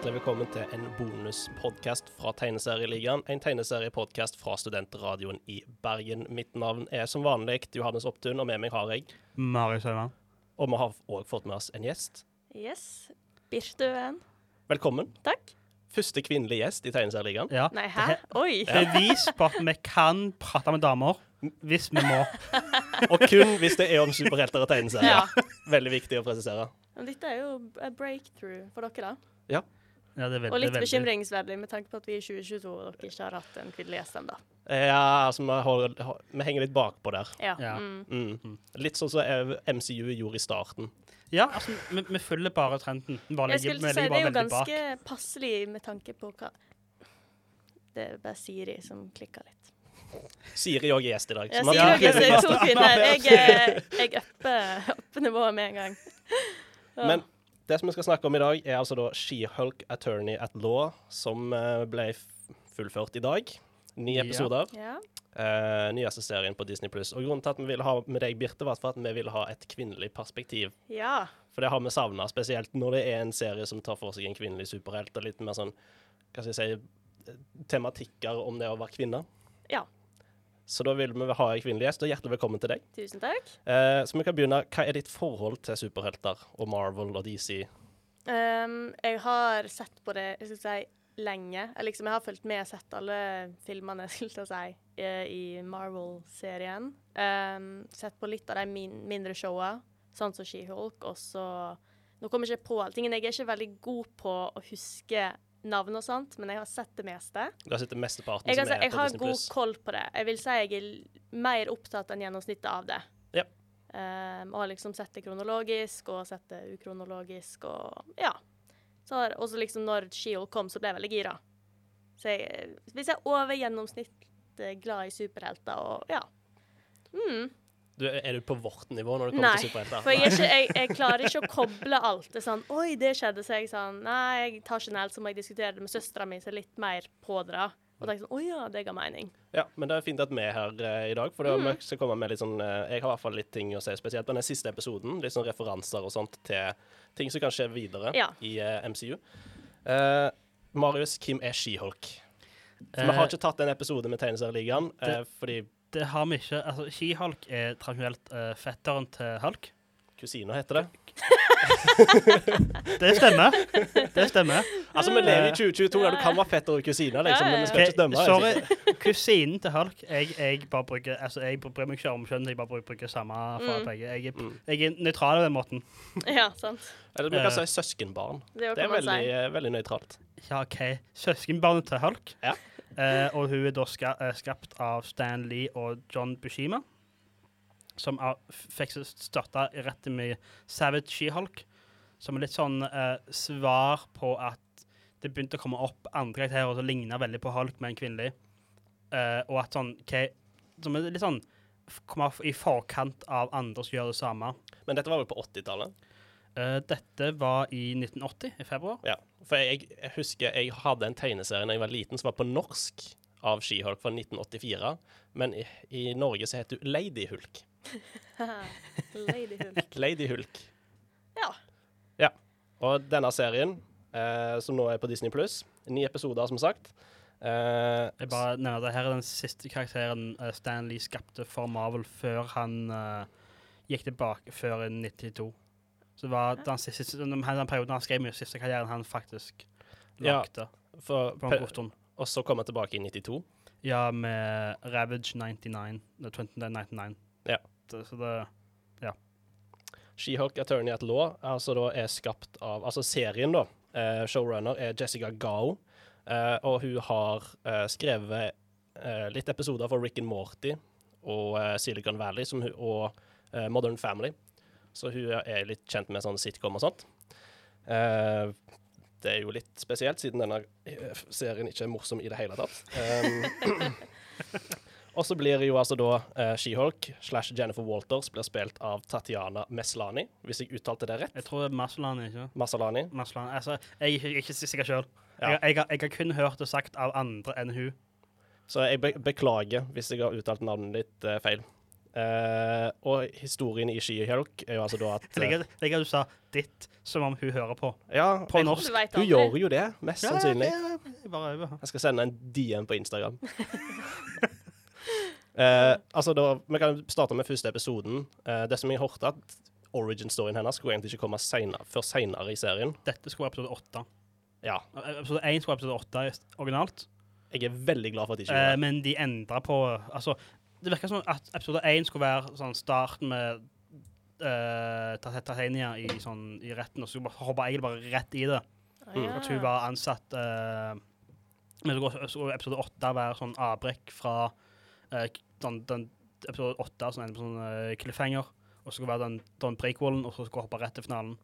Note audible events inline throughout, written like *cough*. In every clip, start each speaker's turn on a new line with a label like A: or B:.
A: Hjertelig velkommen til en bonuspodkast fra Tegneserieligaen. En tegneseriepodkast fra Studentradioen i Bergen. Mitt navn er som vanlig Johannes Opptun, og med meg har jeg
B: Marius Haugan.
A: Og vi har òg fått med oss en gjest.
C: Yes. Birte Øen.
A: Velkommen.
C: Takk.
A: Første kvinnelige gjest i Tegneserieligaen.
B: Ja.
C: Nei, hæ? Oi.
B: Bevis på at vi kan prate med damer hvis vi må. *laughs*
A: Og kun hvis det er om superhelter og tegneserier.
C: Ja.
A: Veldig viktig å presisere.
C: Dette er jo a breakthrough for dere, da.
B: Ja, det er veldig,
C: Og litt
B: veldig-
C: bekymringsverdig med tanke på at vi i 2022 og dere ikke har hatt en kvinnelig gjest ennå.
A: Ja, altså, vi, holder, vi henger litt bakpå der.
C: Ja.
B: Ja.
C: Mm.
A: Mm. Litt sånn som MCU gjorde i starten.
B: Ja, altså, vi, vi følger bare trenden. Bare
C: Jeg skulle si det er jo
B: ganske bak.
C: passelig med tanke på hva Det er bare Siri som klikker litt.
A: Siri òg er gjest i dag.
C: Ja, Siri
B: Ja.
C: er to kvinner. *laughs* Jeg, jeg upper upper nivået med en gang. Ja.
A: Men det som vi skal snakke om i dag, er altså da She-Hulk Attorney at Law, som eh, ble fullført i dag. Ni
B: Ja.
A: episoder.
C: ja.
A: Uh, nyeste serien på Disney Pluss. Og grunnen til at vi ville ha med deg, Birte, var at vi ville ha et kvinnelig perspektiv.
C: ja.
A: For det har vi savna, spesielt når det er en serie som tar for seg en kvinnelig superhelt, og litt mer sånn Hva skal jeg si tematikker om det å være kvinne.
C: Ja.
A: Så da vil vi ha en kvinnelig gjest, og hjertelig velkommen til deg.
C: Tusen takk.
A: Eh, så vi kan begynne. Hva er ditt forhold til superhelter og Marvel og DC?
C: Um, jeg har sett på det jeg skal si, lenge. Jeg, liksom, jeg har fulgt med og sett alle filmene *laughs* skulle jeg si, i Marvel-serien. Um, sett på litt av de min mindre showa, sånn som She-Hulk. Og så Nå kommer jeg ikke på alltingen. Jeg er ikke veldig god på å huske navn og sånt, men jeg har sett det meste.
A: Du har sett det mesteparten
C: Jeg,
A: som
C: altså,
A: er
C: jeg
A: på
C: har
A: Disney
C: god
A: Pluss.
C: koll på det. Jeg vil si jeg er mer opptatt enn gjennomsnittet av det.
A: Ja.
C: Um, og har liksom sett det kronologisk og sett det ukronologisk og ja. Så har også liksom når Shio kom, så ble jeg veldig gira. Så jeg, hvis jeg er over gjennomsnittet glad i superhelter og ja. Mm.
A: Du, er du på vårt nivå når det kommer
C: Nei,
A: til superhelter?
C: For jeg, er ikke, jeg, jeg klarer ikke å koble alt. Det er sånn Oi, det skjedde. Så jeg sånn Nei, jeg tar ikke en så må jeg diskutere det med søstera mi, som er litt mer pådra. Og tenker sånn Å ja, det ga mening.
A: Ja, men det er fint at vi er her eh, i dag, for det
C: Mm.
A: skal komme med litt sånn eh, Jeg har i hvert fall litt ting å si, spesielt på den siste episoden. Litt sånn referanser og sånt til ting som kan skje videre
C: Ja.
A: i eh, MCU. Eh, Marius, hvem er She-Hulk? Vi
B: Eh,
A: har ikke tatt en episode med Tegneserieligaen, eh, fordi
B: Det har vi ikke. Altså, She-Hulk er tradisjonelt uh, fetteren til Hulk.
A: kusina heter det.
B: Det stemmer. Det stemmer.
A: Altså, vi lever i 2022 der du kan være fetter og kusine, liksom, men vi skal ikke dømme.
B: Ok,
A: liksom.
B: sorry. Kusinen til Hulk Jeg, jeg bare bruker Altså, jeg bryr meg ikke om kjønn, jeg bare bruker samme for
C: Mm.
B: begge. Jeg er,
A: Mm.
B: jeg er nøytral på den måten.
C: Ja, sant.
A: Eller vi kan si søskenbarn.
C: Det, er
A: Det er veldig, eh, veldig nøytralt.
B: Ja, OK. Søskenbarnet til Hulk.
A: Ja.
B: Eh, og hun er da ska, eh, skapt av Stan Lee og John Bushima. Som er, fikk støtte rett med Savage She-Hulk. Som er litt sånn eh, svar på at det begynte å komme opp andre karakterer som ligner veldig på Hulk, med en kvinnelig. Eh, og at sånn okay, Som er litt sånn Kommer i forkant av andre som gjør det samme.
A: Men dette var vel på 80-tallet?
B: Eh, dette var i 1980, i februar.
A: Ja, for jeg, jeg husker jeg hadde en tegneserie da jeg var liten som var på norsk av She-Hulk fra 1984, men i, i Norge så heter du Lady Hulk.
C: Lady *laughs* Hulk.
A: Lady *laughs* Hulk.
C: Ja.
A: Og denne serien, eh, som nå er på Disney Pluss, ni episoder som sagt. Eh,
B: Jeg bare nevner det. Her er den siste karakteren Stanley skapte for Marvel før han eh, gikk tilbake før i 92. Så det var den, siste, den, den perioden han skrev med siste karrieren han faktisk
A: Ja.
B: lagde.
A: for,
B: stund.
A: og så kom han tilbake i 92.
B: Ja, med Ravage 99. The 2999.
A: Ja.
B: Det, så det
A: She-Hulk Attorney at Law altså da er skapt av Altså serien, da. Eh, showrunner er Jessica Gao, eh, og hun har eh, skrevet eh, litt episoder for Rick and Morty og eh, Silicon Valley som hun, og eh, Modern Family. Så hun er litt kjent med sånn sitcom og sånt. Uh, det er jo litt spesielt, siden denne eh, serien ikke er morsom i det hele tatt. Um, *laughs* og så blir jo altså da uh, She-Hulk slash Jennifer Walters blir spilt av Tatiana Meslani, hvis jeg uttalte det rett.
B: Jeg tror det er Maslani, ikke
A: Masalani.
B: Maslani. Altså, jeg er ikke, ikke sikker sjøl.
A: Ja.
B: Jeg, jeg, har- jeg har kun hørt det sagt av andre enn hun.
A: Så jeg be beklager hvis jeg har uttalt navnet ditt uh, feil. Eh, og historien i She-Hulk er jo altså da at *laughs*
B: Jeg liker jeg liker at du sa 'ditt' som om hun hører på.
A: Ja,
B: På norsk.
C: Du
A: Hun gjør jo det, mest sannsynlig.
B: Ja, er.
A: Jeg skal sende en DM på Instagram. uh, *laughs* altså da, Vi kan starte med første episoden. Eh, det som jeg hørte, at origin-storyen hennes skulle egentlig ikke komme senere, før seinere i serien.
B: Dette skulle være episode åtte.
A: Ja,
B: Episode én skulle være episode åtte originalt,
A: jeg er veldig glad for at de ikke gjorde det.
B: men de endra på Altså, det virka som at episode én skulle være sånn starten med uh, Tatania i, sånn, i retten, og så hoppa jeg bare rett i det.
A: Mm.
B: At hun var ansatt uh, Men så går- skulle episode åtte være sånn avbrekk fra uh, den, den episode åtte, sånn en sånn uh, cliffhanger. Og så skulle være den, den prequelen, og så skulle hoppe rett til finalen.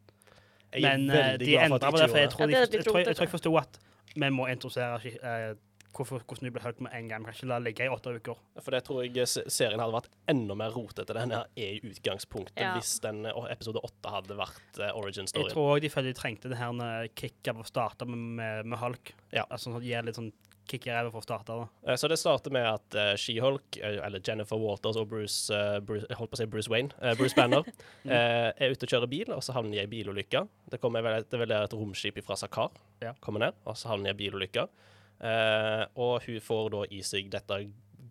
B: Men eh, de endra på det, for jeg tror,
C: Ja, det jeg,
B: jeg, tror, jeg, jeg forsto at vi må introdusere eh, hvorfor, hvordan vi ble hørt med en gang. Vi kan ikke la det ligge i åtte uker.
A: For det tror jeg serien hadde vært enda mer rotete enn den her er i utgangspunktet,
C: Ja.
A: hvis den eh, episode åtte hadde vært uh,
B: Jeg
A: origin-storyen.
B: tror òg de følte de trengte det her eh, kicket av å starte med, med, med Hulk.
A: Ja.
B: Altså, sånn gir litt sånn kick i ræva for å starte. da.
A: Eh, Så det starter med at uh, She-Hulk, eh, eller Jennifer Walters og Bruce, uh, Bruce Jeg holdt på å si Bruce Wayne. uh, Bruce Banner uh, *laughs* er ute og kjører bil, og så havner de i ei bilulykke. Det, kommer vel, det er vel et romskip fra Sakar
B: Ja.
A: kommer ned, og så havner de i ei bilulykke. Eh, og hun får da i seg dette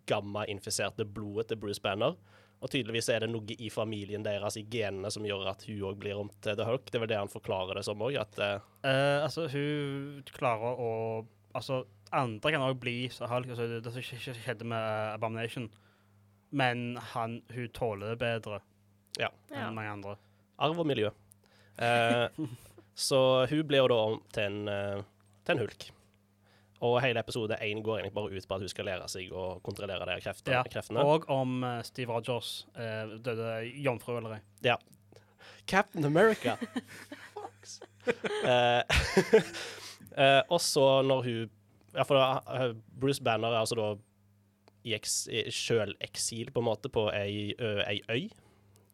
A: gamma-infiserte blodet til Bruce Banner. Og tydeligvis er det noe i familien deres, i genene, som gjør at hun òg blir om til The Hulk. Det er vel det han forklarer det som òg, at eh,
B: Eh, altså, hun klarer å Altså, andre kan òg bli så Hulk. Altså, det, som skj- skj- skjedde med eh, Abomination. Men han, hun tåler det bedre
C: Ja.
B: enn mange andre.
A: arv og miljø. Eh, *laughs* så hun blir jo da om til en, til en hulk. Og hele episode én går egentlig bare ut på at hun skal lære seg å kontrollere de kreftene.
B: Ja,
A: kreftene.
B: Og om uh, Steve Rogers uh, døde jomfru eller ei.
A: Captain America! Fox! uh, uh, og så når hun Ja, for da, Bruce Banner er altså da i, i sjøleksil, på en måte, på ei, ø, ei øy.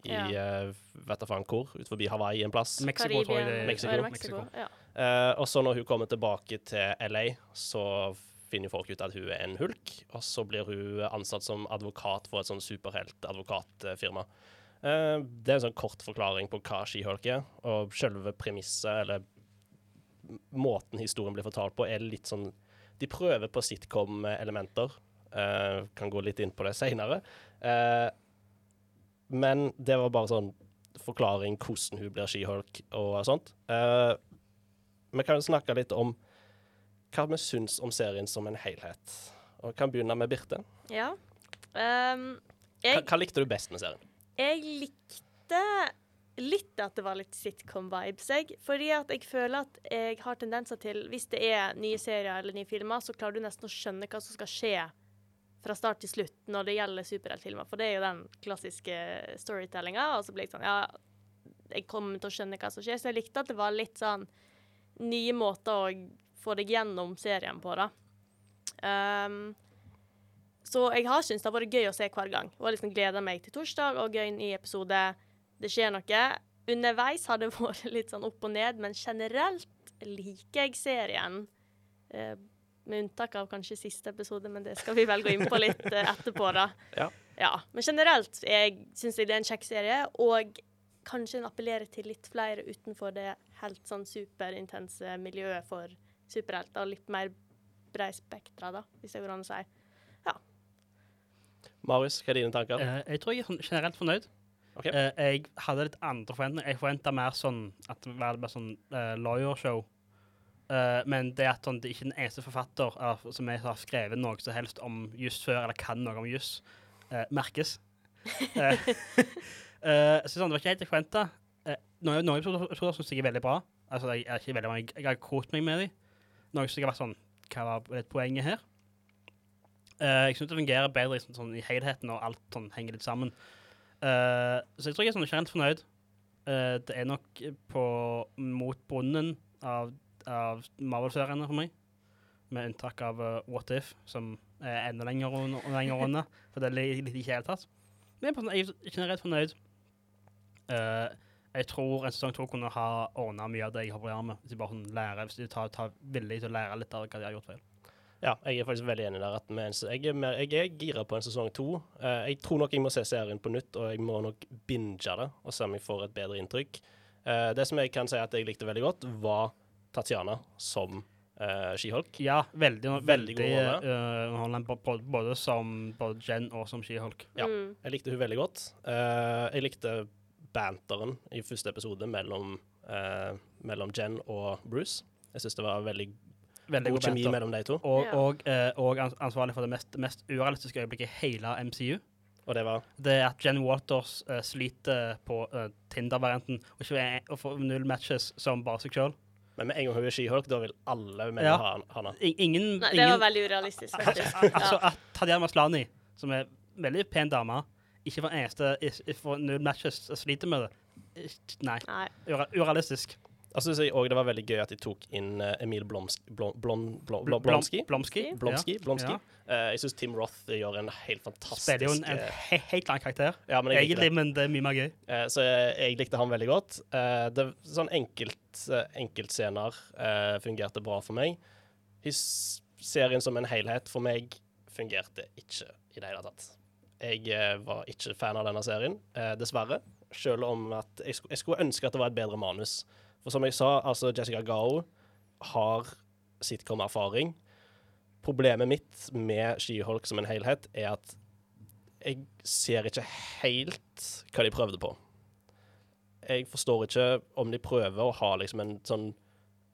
A: I
C: Ja.
A: uh, vet da faen hvor, ut forbi Hawaii en plass.
B: Mexico, tror jeg det
C: Er Mexico.
B: Mexico.
C: Mexico? Ja.
A: Eh, og så når hun kommer tilbake til LA, så finner folk ut at hun er en hulk. Og så blir hun ansatt som advokat for et sånn superheltadvokatfirma. Uh, det er en sånn kort forklaring på hva She-Hulk er. Og selve premisset, eller måten historien blir fortalt på, er litt sånn De prøver på sitcom-elementer. Uh, kan gå litt inn på det seinere. men det var bare sånn forklaring hvordan hun blir She-Hulk og sånt. Eh, vi kan jo snakke litt om hva vi syns om serien som en helhet. Og vi kan begynne med Birte.
C: ja. Um,
A: Hva, hva likte du best med serien?
C: jeg likte litt at det var litt sitcom-vibes, jeg. Fordi at jeg føler at jeg har tendenser til Hvis det er nye serier eller nye filmer, så klarer du nesten å skjønne hva som skal skje fra start til slutt når det gjelder superheltfilmer. For det er jo den klassiske storytellinga. Og så blir jeg sånn Ja, jeg kommer til å skjønne hva som skjer. Så jeg likte at det var litt sånn nye måter å få deg gjennom serien på, da. Um, så jeg har syntes det har vært gøy å se hver gang. Og liksom gleda meg til torsdag og gøy ny episode. Det skjer noe. Underveis har det *laughs* vært litt sånn opp og ned, men generelt liker jeg serien. Uh, med unntak av kanskje siste episode, men det skal vi vel gå inn på litt uh, etterpå, da.
A: Ja.
C: Ja, Men generelt syns jeg det er en kjekk serie, og kanskje den appellerer til litt flere utenfor det helt sånn superintense miljøet for superhelter, litt mer brei spektra, da, hvis det går an å si.
A: Marius, hva er dine tanker?
B: Eh, jeg tror jeg er generelt fornøyd.
A: Okay.
B: Eh, jeg hadde litt andre forventninger. Jeg forventa mer sånn at det var bare sånn uh, lawyer-show. Uh, men det at sånn, det er ikke den eneste forfatter er, som jeg har skrevet noe som helst om juss før, eller kan noe om juss, eh, merkes. *laughs* Eh, eh, så sånn, det var ikke helt jeg forventa. Uh, noen noen episoder, episoder syns jeg er veldig bra. Altså, jeg, er ikke veldig, jeg, jeg har kost meg med dem. Noen syns jeg har vært sånn Hva var litt poenget her? Uh, jeg syns det fungerer bedre i, sånn, i helheten, og alt sånn, henger litt sammen. Uh, så jeg tror jeg er sånn kjent fornøyd. Uh, det er nok på mot bunnen av, av Marvel-seriene for meg. Med unntak av eh, What If, som er enda lenger. Lenger unna for det liker jeg ikke i det hele tatt. Men er sånn- jeg er generelt fornøyd. Eh, jeg tror en sesong to kunne ha ordna mye av det jeg har problemer med. Hvis de bare sånn lærer, hvis de tar, tar villig til å lære litt av hva de har gjort feil.
A: Ja, jeg er faktisk veldig enig der. At med en, jeg, er mer, jeg er gira på en sesong to. Uh, jeg tror nok jeg må se serien på nytt, og jeg må nok binge det og se om jeg får et bedre inntrykk. Uh, det som jeg kan si at jeg likte veldig godt, var Tatjana som uh, She-Hulk.
B: Ja, veldig,
A: Veldig
B: veldig
A: god
B: bo- både som både Jen og som She-Hulk.
A: Ja.
C: Mm.
A: Jeg likte hun veldig godt. Eh, jeg likte banteren i første episode mellom, eh, mellom Jen og Bruce. Jeg syns det var veldig
B: Veldig
A: god
B: god
A: kjemi mellom de to.
B: Og,
C: Ja.
B: og, eh, og ansvarlig for det mest, mest urealistiske øyeblikket i hele MCU.
A: Og det var
B: Det er at Jen Waters eh, sliter på eh, Tinder-varianten og og får null matches som bare seg sjøl.
A: Men med en gang hun er She-Hulk, da vil alle menn
B: Ja.
A: ha henne.
B: Ingen,
C: Nei, det
B: ingen
C: var veldig urealistisk, *laughs* faktisk.
B: Altså at Tadiana Maslani, som er veldig pen dame, ikke for eneste for null matches sliter med det. Nei.
C: Nei.
B: Ura, urealistisk.
A: Jeg òg det var veldig gøy at de tok inn eh, Emil Blomsk, Blom, Blom, Blom, Blom,
B: Blom-
A: Blomsky.
B: Blomsky.
A: Blomsky, Blomsky.
B: Ja.
A: Eh, jeg syns Tim Roth gjør en helt fantastisk
B: Spiller jo en, en
A: eh,
B: he helt annen karakter.
A: ja, men jeg
B: det. Men det er mye mer gøy.
A: Eh, så jeg, jeg likte han veldig godt. Uh, det, sånn enkelt, enkeltscener eh, fungerte bra for meg. His, serien som en helhet for meg fungerte ikke i det hele tatt. Jeg eh, var ikke fan av denne serien, eh, dessverre. Selv om at jeg, skulle ønske at det var et bedre manus. For som jeg sa, altså Jessica Gao har sitcom-erfaring. Problemet mitt med She-Hulk som en helhet er at jeg ser ikke helt hva de prøvde på. Jeg forstår ikke om de prøver å ha liksom en sånn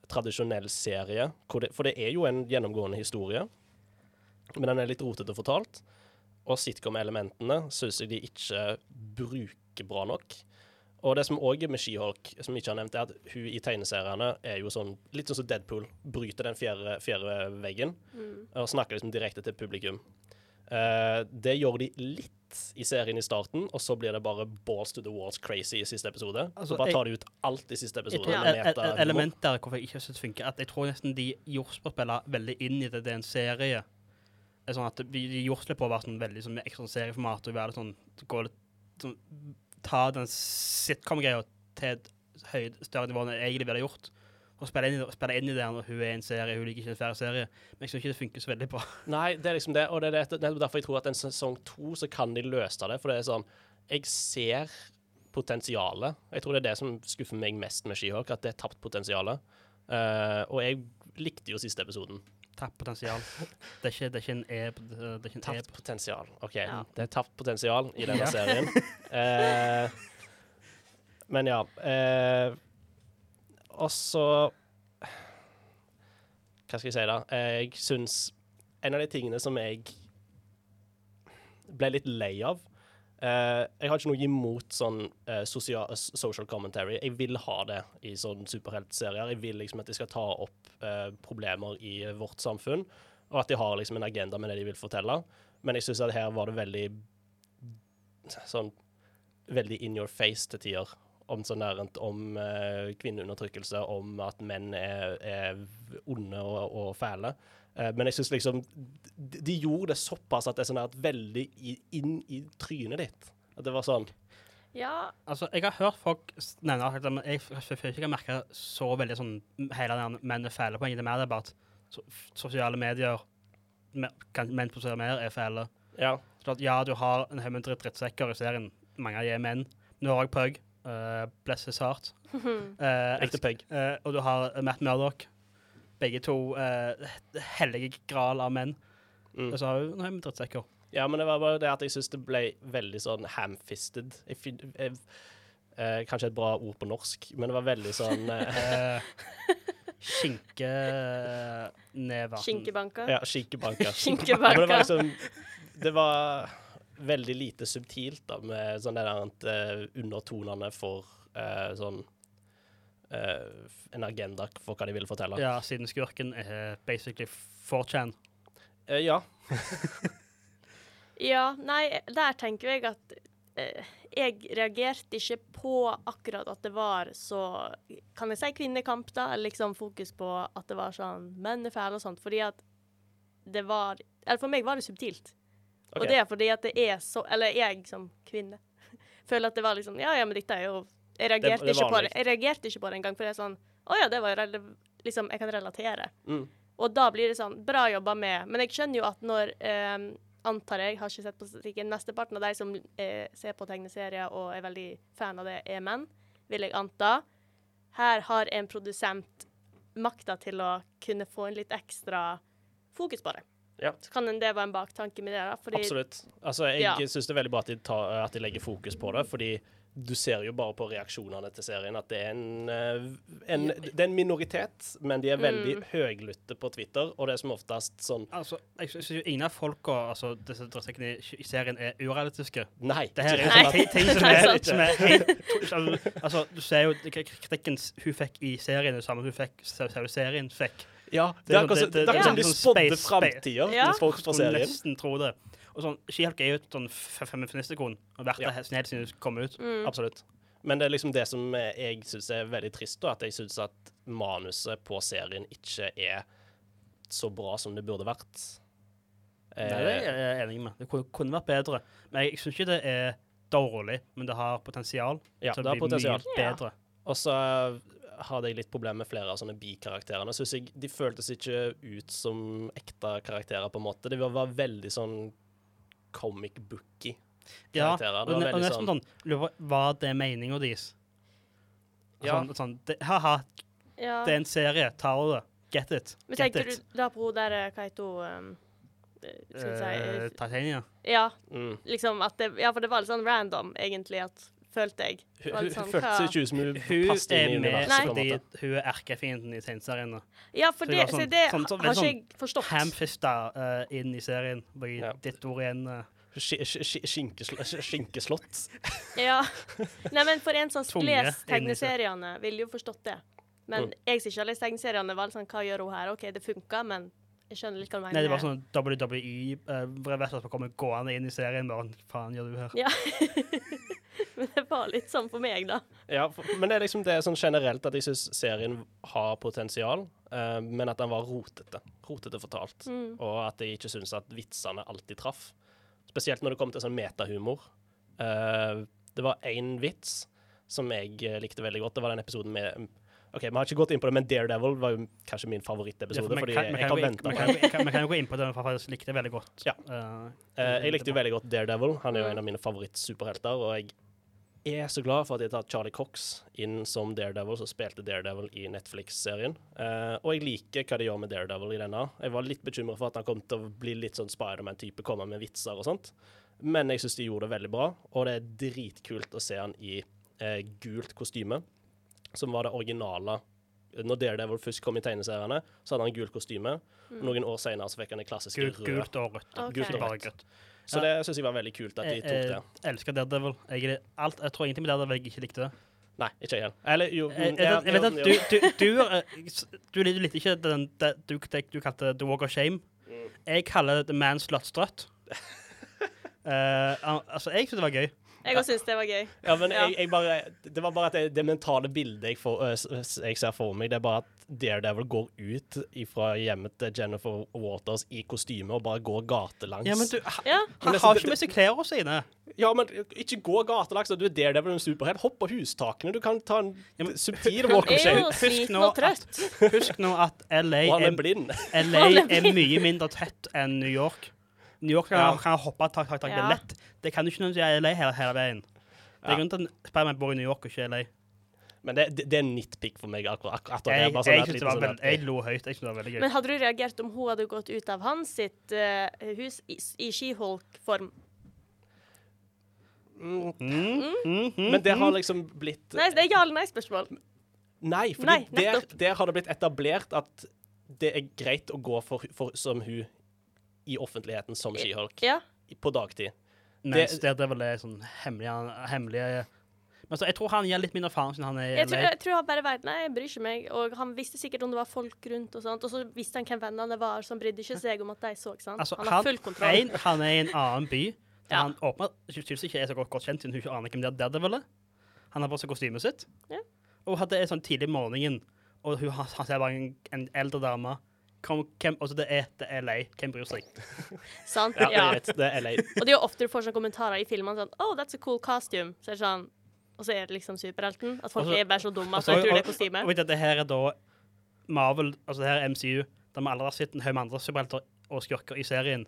A: tradisjonell serie, det, for det er jo en gjennomgående historie, men den er litt rotete fortalt. Og sitcom-elementene syns jeg de ikke bruker bra nok. Og det som òg er med She-Hulk, som jeg ikke har nevnt, er at hun i tegneseriene er jo sånn litt sånn som Deadpool. Bryter den fjerde, fjerde veggen
C: Mm.
A: og snakker liksom direkte til publikum. Uh, det gjør de litt i serien i starten, og så blir det bare balls to the walls crazy i siste episode.
B: Altså,
A: så bare
B: jeg-
A: tar de ut alt i siste
B: Jeg
A: episode.
B: tror
A: med
B: et, et, element der hvorfor jeg ikke synes det funke, at jeg tror nesten de spiller veldig inn i det. Det er en serie. Er sånn at vi de jordsper på å være sånn veldig sånn, ekstra serieformat og være sånn, gå litt, sånn Ta den sitcom-greia til et høyt, større nivå enn jeg egentlig ville gjort. Og spille inn, spille inn i det når hun er i en serie, hun liker ikke en flere serie. Men jeg syns ikke det funker så veldig bra. *laughs*
A: Nei, det er liksom det, og det er nettopp derfor jeg tror at en sesong to så kan de løse det. For det er sånn Jeg ser potensialet. Jeg tror det er det som skuffer meg mest med She-Hulk, at det er tapt potensialet. Uh, og jeg likte jo siste episoden.
B: Tapt potensial. Det er ikke, det er ikke en E. Det er ikke en e
A: Tapt potensial. OK,
C: Ja.
A: det er tapt potensial i denne
B: Ja.
A: serien. *laughs* Eh, men ja. Eh, og så Hva skal jeg si, da? Jeg syns En av de tingene som jeg ble litt lei av eh, Jeg har ikke noe imot sånn uh, social, s- social commentary. Jeg vil ha det i sånne superheltserier. Jeg vil liksom at de skal ta opp uh, problemer i vårt samfunn, og at de har liksom en agenda med det de vil fortelle. Men jeg syns at her var det veldig sånn Veldig in your face til tider. Om sånn der, om eh, kvinneundertrykkelse, om at menn er, er onde og, og fæle. Eh, men jeg syns liksom de, de gjorde det såpass at det er sånn der, veldig i, inn i trynet ditt. At det var sånn
C: Ja,
B: Altså, jeg har hørt folk nevne at men jeg føler ikke jeg merker så veldig sånn hele den menn er fæle poenget. Det er mer det bare at sosiale medier kan, Menn på sosiale medier er fæle.
A: Ja.
B: Så at ja, du har en haug med drittsekker i serien. Mange av de er menn. Nå har jeg Pug. Uh, bless his heart. Uh,
A: Ekte pegg.
B: Eh, og du har Matt Murdoch. Begge to uh, hellige gral av menn.
A: Mm.
B: Og så har vi noen drittsekker.
A: Ja, men det var bare det at jeg syns det ble veldig sånn ham-fisted. Jeg jeg- eh, kanskje et bra ord på norsk, men det var veldig sånn eh, *laughs*
B: Uh, Skinkenever.
C: skinkebanker.
A: Ja, skinkebanker. *laughs* Men det var liksom Det var veldig lite subtilt, da, med sånn der uh, undertonene for uh, sånn uh, En agenda for hva de vil fortelle.
B: Ja, siden skurken er basically 4chan.
A: Eh, ja. *laughs*
C: Ja, nei, der tenker jeg at jeg reagerte ikke på akkurat at det var så Kan jeg si kvinnekamp, da? Eller liksom fokus på at det var sånn menn er fæle og sånt. Fordi at det var Eller for meg var det subtilt.
A: OK.
C: Og det er fordi at det er så Eller jeg som kvinne *laughs* føler at det var liksom Ja, ja, men dette er jo Jeg reagerte,
A: Det- det
C: ikke, på det, jeg reagerte ikke på det engang, for det er sånn Å ja, det var liksom Jeg kan relatere.
A: Mm.
C: Og da blir det sånn Bra jobba med. Men jeg skjønner jo at når um, Antar jeg, har ikke sett på statistikken, mesteparten av de som eh, ser på tegneserier og er veldig fan av det, er menn, vil jeg anta. Her har en produsent makta til å kunne få inn litt ekstra fokus på det.
A: Ja.
C: Så kan det være en baktanke med det. da, fordi
A: Absolutt. Altså, jeg
C: Ja.
A: syns det er veldig bra at de, tar, at de legger fokus på det, fordi du ser jo bare på reaksjonene til serien at det er en, eh, en, det er en minoritet, men de er veldig
C: Mm.
A: høylytte på Twitter, og det er som oftest sånn
B: Altså, jeg syns jo ingen av folka, altså disse drittsekkene i- serien, er urealistiske.
A: Nei.
B: Det her er jo
C: sånn
B: ting, som, er, som er helt Altså, du ser jo kritikken hun fikk i serien, det samme hun fikk se- se- serien fikk.
A: Ja, det er akkurat som- det er akkurat som de spådde framtida
C: Ja.
A: folk
B: nesten tro det. Og sånn, She-Hulk er jo et sånn feministikon, og vært
A: Ja.
B: det helt siden hun kom ut.
C: mm,
A: Absolutt. Men det er liksom det som eh, jeg syns er veldig trist, da, at jeg syns at manuset på serien ikke er så bra som det burde vært.
B: Nei, det er
A: Eh,
B: jeg enig med. Det kunne, vært bedre. Men jeg syns ikke det er dårlig, men det har potensial
A: ja, det
B: å
A: har
B: bli
A: potensial.
B: mye
C: Ja.
B: bedre.
A: Og så hadde jeg litt problemer med flere av sånne bikarakterene. Synes jeg De føltes ikke ut som ekte karakterer, på en måte. De var, veldig sånn comic booky
B: Ja,
A: karakterer.
B: og,
A: Det var
B: og nesten
A: sånn
B: sånn Var det meninga deres?
A: Ja.
B: Sånn, sånn det, Ha-ha,
C: ja.
B: det er en serie. Ta det. Get it.
C: Men
B: Get
C: tenker
B: it.
C: du da på hun der Kaito Hva heter hun? eh, skal vi si
B: Eh,
C: eh,
B: Titania.
C: Ja,
A: mm.
C: liksom at det Ja, for det var litt sånn random, egentlig, at følte jeg.
A: Hun,
C: Det
A: hun
C: sånn,
A: føltes
C: hva-
A: ikke ut som hun,
B: Hun
A: passet inn i
B: er
A: universet.
B: fordi hun er erkefienden i tegneserien.
C: Ja, for det, så
B: sånn-
C: det
B: sånn- sånn-
C: har ikke jeg forstått.
B: Hamfista uh, inn i serien. Bare
A: Ja.
B: ditt ord igjen. Uh,
A: Sk- sk- sk- skinkesl- sk- Skinkeslott. *laughs*
C: Ja. Nei, men for en som leser tegneseriene, ville jo forstått det. Men
A: Mm.
C: jeg som ikke har lest tegneseriene, var sånn Hva gjør hun her? OK, det funka, men jeg skjønner litt hva du mener.
B: Nei, det var sånn vet at man kommer gående inn i serien. Bare hva faen gjør du her?
C: Ja. *laughs* men det var litt sånn for meg, da.
A: Ja, for, men det er liksom det er sånn generelt at jeg syns serien har potensial, uh, men at den var rotete. Rotete fortalt.
C: Mm.
A: Og at jeg ikke syns at vitsene alltid traff. Spesielt når det kom til sånn metahumor. Uh, det var én vits som jeg eh, likte veldig godt. Det var den episoden med OK, vi har ikke gått inn på det, men Daredevil var jo kanskje min
B: Ja,
A: favorittepisode.
B: vi
A: fordi
B: kan-
A: jeg
B: kan vi kan kan- Vi kan jo gå inn på det, for jeg likte det veldig godt.
A: Ja.
B: Uh,
A: uh, jeg likte jo veldig godt Daredevil. Han er jo
C: Mm.
A: en av mine favorittsuperhelter. Og jeg er så glad for at jeg har tatt Charlie Cox inn som Daredevil, som spilte Daredevil i Netflix-serien. Uh, og jeg liker hva de gjør med Daredevil i denne. Jeg var litt bekymra for at han kom til å bli litt sånn Spiderman-type, komme med vitser og sånt. Men jeg syns de gjorde det veldig bra, og det er dritkult å se han i gult kostyme, som var det originale. Når Daredevil først kom i tegneseriene, så hadde han gult kostyme.
C: Mm.
A: Noen år senere så fikk han det klassiske
B: Gult,
A: røde.
B: gult og rødt.
C: Okay.
A: Gult og rødt. Så det syns jeg var veldig kult at de tok det.
B: jeg elsker Daredevil. Jeg, alt, jeg tror ingenting med Daredevil jeg ikke likte.
A: Nei, ikke jeg heller. Eller jo
B: Jeg, jeg, jeg vet at du, du, du, eh, du, du likte ikke den, det du, det du kalte The Walk of Shame.
A: Mm.
B: Jeg kaller det The Man's Slut Strut. *laughs* Eh, altså, jeg synes det var gøy.
C: Jeg òg syns det var gøy.
A: Ja, men jeg, jeg bare, det var bare at det, det mentale bildet jeg, får, jeg ser for meg, det er bare at Daredevil går ut fra hjemmet til Jennifer Waters i kostyme og bare går gatelangs.
B: Ja, men du, ha-
C: Ja.
B: Han har
A: det-
B: ikke med seg klærne sine.
A: Ja, men ikke gå gatelangs. Du er Daredevil en superhelt. Hopp på hustakene. Du kan ta en
B: Ja, men-
A: subtil walk of shame.
B: Husk nå
C: at.
B: Husk nå at LA er,
A: er.
B: LA
C: er
B: mye mindre tett enn New York. New York kan,
A: Ja.
B: kan hoppe tak, tak, tak,
C: Ja.
B: lett. Det kan du ikke når du er i LA hele, hele veien. Det er
A: Ja.
B: grunnen til at Spiderman bor i New York og ikke i LA.
A: Men det, det, det er en nitpick for meg, akkurat, akkurat det.
B: Jeg,
A: sånn
B: jeg, var
A: sånn
B: veld, jeg lo høyt. Jeg synes det var veldig gøy.
C: Men hadde du reagert om hun hadde gått ut av hans sitt uh, hus i, i She-Hulk-form?
A: Mm,
B: Mm, mm, mm,
A: Men det har liksom blitt
C: Nei, det er ja eller nei-spørsmål.
A: Nei,
C: for
A: der, der har det blitt etablert at det er greit å gå for, for, som hun i offentligheten som She-Hulk
C: Ja.
A: på dagtid.
B: Mens det, det vel det sånn hemmelige, hemmelige Men altså, jeg tror han gir litt mindre faen siden han er
C: Jeg tror, jeg tror han bare vet Nei, jeg bryr ikke meg. Og han visste sikkert om det var folk rundt, og sånt. Og så visste han hvem vennene var, så han brydde ikke seg om at de så. sant?
B: Altså,
C: han har full kontroll.
B: en, han er i en annen by. Der
C: Ja.
B: Han åpner, synes ikke er så godt, godt kjent, siden hun ikke aner hvem det er Daredevil er. Han har på seg kostymet sitt.
C: Ja.
B: Og hadde en sånn tidlig om morgenen, og hun, han han ser bare en, en eldre dame. Hvem, altså det er, det er LA. Hvem bryr seg? *laughs*
C: Sant?
A: Ja,
C: Ja.
A: vet, det er LA.
C: Og det er jo ofte du får sånne kommentarer i filmene sånn Oh, that's a cool costume. Så er det sånn Og så er det liksom superhelten. At folk
B: Altså-
C: er bare så dumme at
B: Altså,
C: de tror det er kostyme.
B: og og, og, det her er da Marvel, altså det her er MCU. der vi allerede har sett en haug med andre superhelter og skurker i serien.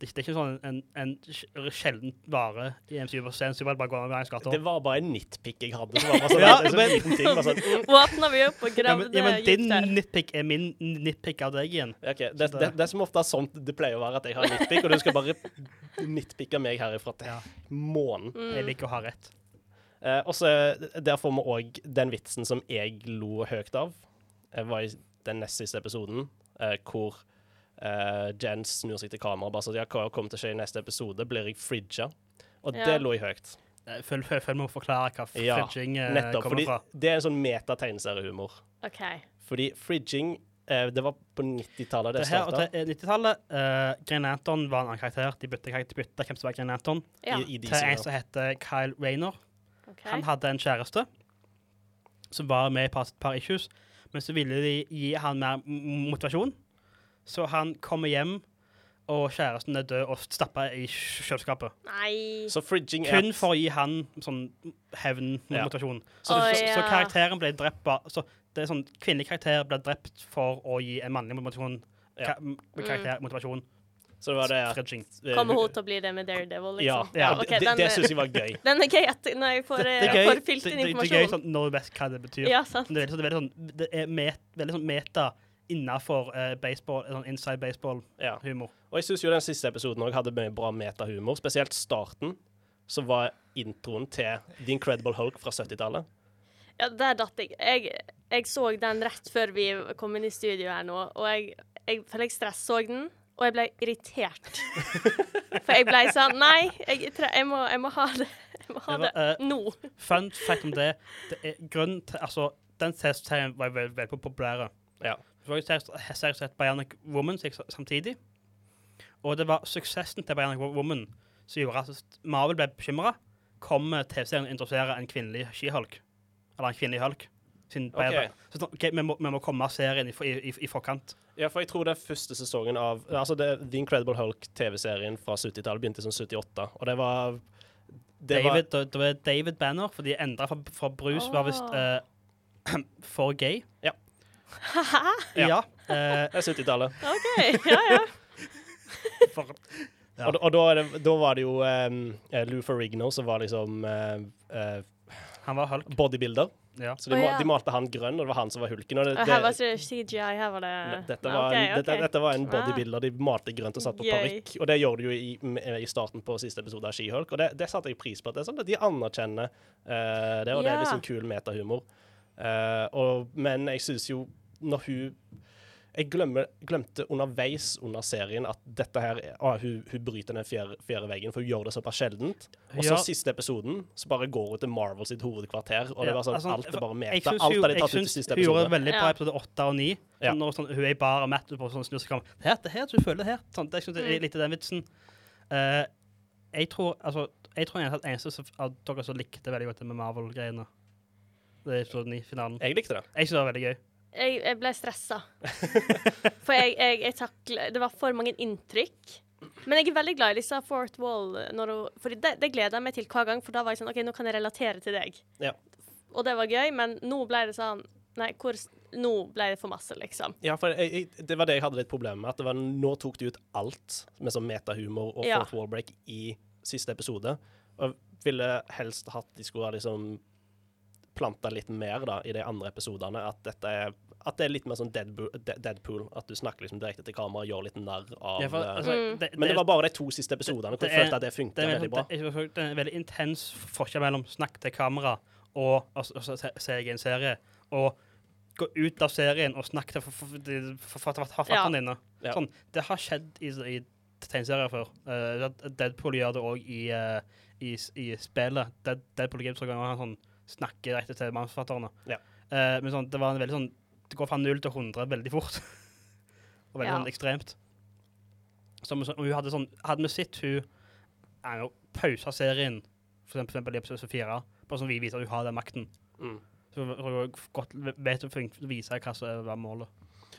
B: Det, det er ikke sånn en, en sj- sjelden vare i MCU se en bare går med veien.
A: Det var bare en nitpick jeg hadde. Det var bare sånn,
B: Ja,
A: en sånn
B: men-
A: liten ting, bare sånn, *laughs* mm,
C: Åpna vi opp og
B: Ja,
C: gravde
B: men, ja, men din nitpick er min nitpick av deg igjen.
A: Okay, det, det, det er som ofte er sånn det pleier å være, at jeg har nitpick, og du skal bare nitpicke meg herifra til
B: Ja.
A: månen.
B: Jeg liker å ha rett.
A: Eh, og så Der får vi òg den vitsen som jeg lo høyt av. Jeg var i den nest siste episoden, eh, hvor eh, Jens snur seg til kamera og bare sånn Ja, hva kommer til å skje i neste episode? Blir jeg fridga? Og
C: Ja.
A: det lå jeg høyt.
B: Eh, Følg med å forklare hva fridging ja,
A: Nettopp.
B: kommer
A: Fordi
B: fra.
A: det er en sånn meta-tegneseriehumor.
C: OK.
A: Fordi fridging eh, Det var på 90-tallet det
B: Det
A: starta.
B: 90-tallet, uh, Green Lantern var en annen karakter. De bytta bytte, hvem som var Green Lantern,
C: Ja.
A: I, i
B: til en som heter Kyle Rayner.
C: Okay.
B: Han hadde en kjæreste som var med i et par, par issues, men så ville de gi han mer motivasjon. Så han kommer hjem, og kjæresten er død og stappa i kj- kjøleskapet.
C: Nei.
A: Så fridging er
B: Kun for å gi han sånn
A: Ja.
B: motivasjon. Så,
C: oh,
B: så, så karakteren ble drept så det er sånn, Kvinnelig karakter ble drept for å gi en mannlig motivasjon.
A: Ja.
B: Ka karakter, mm. motivasjon.
A: Så det var det at
B: Fridging.
A: eh,
C: Kommer hun til å bli det med Daredevil, liksom?
B: Ja,
A: ja.
C: Okay,
A: det,
C: den,
A: det
C: det
A: syns jeg var gøy. *laughs*
C: den er gøy at når jeg får,
B: Det
C: det
B: er gøy,
C: får
B: det,
C: fylt
B: det,
C: inn
B: det er gøy sånn, når du vet hva det betyr.
C: Ja, sant.
B: Det er veldig, sånn- veldig sånn, det er met, veldig sånn meta innafor uh, baseball, sånn inside baseball-humor.
A: Ja. Og jeg syns jo den siste episoden også hadde mye bra metahumor, spesielt starten, som var introen til The Incredible Hulk fra 70-tallet.
C: Ja, der datt jeg. jeg. Jeg så den rett før vi kom inn i studio her nå, og jeg, jeg, for jeg stresså den, og jeg ble irritert. *laughs* For jeg ble sånn Nei, jeg, tre- jeg, må, jeg må ha det. Jeg må ha
B: Det
C: det
B: var, eh,
C: nå.
B: Fun fact om det, det er grunnen til Altså, den testserien var veldig, veldig populær.
A: Ja.
B: Det var jo seriøst sett Bionic Woman samtidig. Og det var suksessen til Bionic Woman som gjorde at Marvel ble bekymra. Kommer TV-serien å interessere en kvinnelig skihulk? Eller en kvinnelig hulk? Siden
A: Ok.
B: Så okay, vi, må, vi må komme av serien i, i, i, i forkant.
A: Ja, for jeg tror det er første sesongen av Altså det, The Incredible Hulk-TV-serien fra 70-tallet begynte som 78, og det var det
B: David, var, det var David Banner, for de endra fra, fra Bruce, var visst eh, *clears throat* for gay.
A: Ja.
B: Ja. eh,
A: det er 70-tallet.
C: OK. Ja, ja. *laughs*
B: for, Ja.
A: Og, og da, er det, da var det jo um, Lou Ferrigno som var liksom uh, uh,
B: han var hulk.
A: bodybuilder.
B: Ja.
A: Så de, oh,
C: ja.
A: de malte han grønn, og det var han som var hulken. Og det,
C: Og her var
A: det,
C: CGI, her var det
A: dette, var
C: okay,
A: en, dette, dette var en
C: Ah.
A: bodybuilder. De malte grønt og satt på parykk. Og det gjorde de jo i, i starten på siste episode av Skihulk, og det, det satte jeg pris på. at det er sånn at De anerkjenner uh, det, og det er liksom kul metahumor. Uh, og, men jeg syns jo, når hun Jeg glemmer, glemte underveis under serien at dette her ah, hun, hun bryter den fjerde, fjerde veggen, for hun gjør det såpass sjeldent. Og så
B: Ja.
A: siste episoden så bare går hun til Marvel sitt hovedkvarter, og det
B: Ja,
A: var sånn
B: altså,
A: alt er bare
B: Jeg
A: meta.
B: syns
A: Alt
B: hun,
A: har de
B: jeg
A: tatt ut i siste
B: hun gjorde det veldig bra i episode åtte og ni.
A: Ja.
B: Når sånn, hun er bare matt på sånn snur seg. Det her, det her, du føler det her. Sånn, det synes jeg er
C: Mm.
B: litt den vitsen. Uh, jeg tror altså, jeg tror jeg er den eneste av dere som likte veldig godt det med Marvel-greiene. Det er episode ni, finalen.
A: Jeg likte det.
B: Jeg synes det var veldig gøy.
C: Jeg, jeg ble stressa. *laughs* For jeg, jeg, jeg takler Det var for mange inntrykk. Men jeg er veldig glad i Lisa Fort Wall. Når hun, for det, det gleder jeg meg til hver gang, for da var jeg sånn OK, nå kan jeg relatere til deg.
A: Ja.
C: Og det var gøy, men nå ble det sånn Nei, hvor, nå ble det for masse, liksom.
A: Ja, for jeg, jeg, det var det jeg hadde litt problem med. At det var, nå tok de ut alt med sånn metahumor og
C: Ja.
A: Fort wall break i siste episode. Og ville helst hatt de skulle ha liksom planta litt mer da i de andre episodene. At, dette er, at det er litt mer sånn Deadpool, Deadpool. At du snakker liksom direkte til kamera og gjør litt narr av
B: Ja, for,
A: eh,
B: altså,
C: Mm.
B: det,
A: Men det var bare de to siste episodene hvor jeg følte at det funka
B: det er,
A: veldig bra.
B: det, det er en veldig intens forskjell mellom snakk til kamera og altså, altså, se, se i en serie, og gå ut av serien og snakke til forfatterne for, for, for,
C: Ja.
B: dine.
A: Ja.
B: Sånn, det har skjedd i, i tegneserier før. Uh, Deadpool gjør det òg i, uh, i, i spillet. Dead, Deadpool Games han sånn, snakker direkte til manusforfatterne.
A: Ja.
B: Uh, men sånn, det var en veldig sånn Det går fra null til 100 veldig fort. *laughs* og veldig
C: Ja.
B: sånn ekstremt. Så, om hun hadde sånn Hadde vi sett hun er pausa serien, for eksempel, for eksempel i episode 4, bare sånn vi viser at hun har den makten,
A: Mm.
B: så hun godt vet å vise hva som er målet.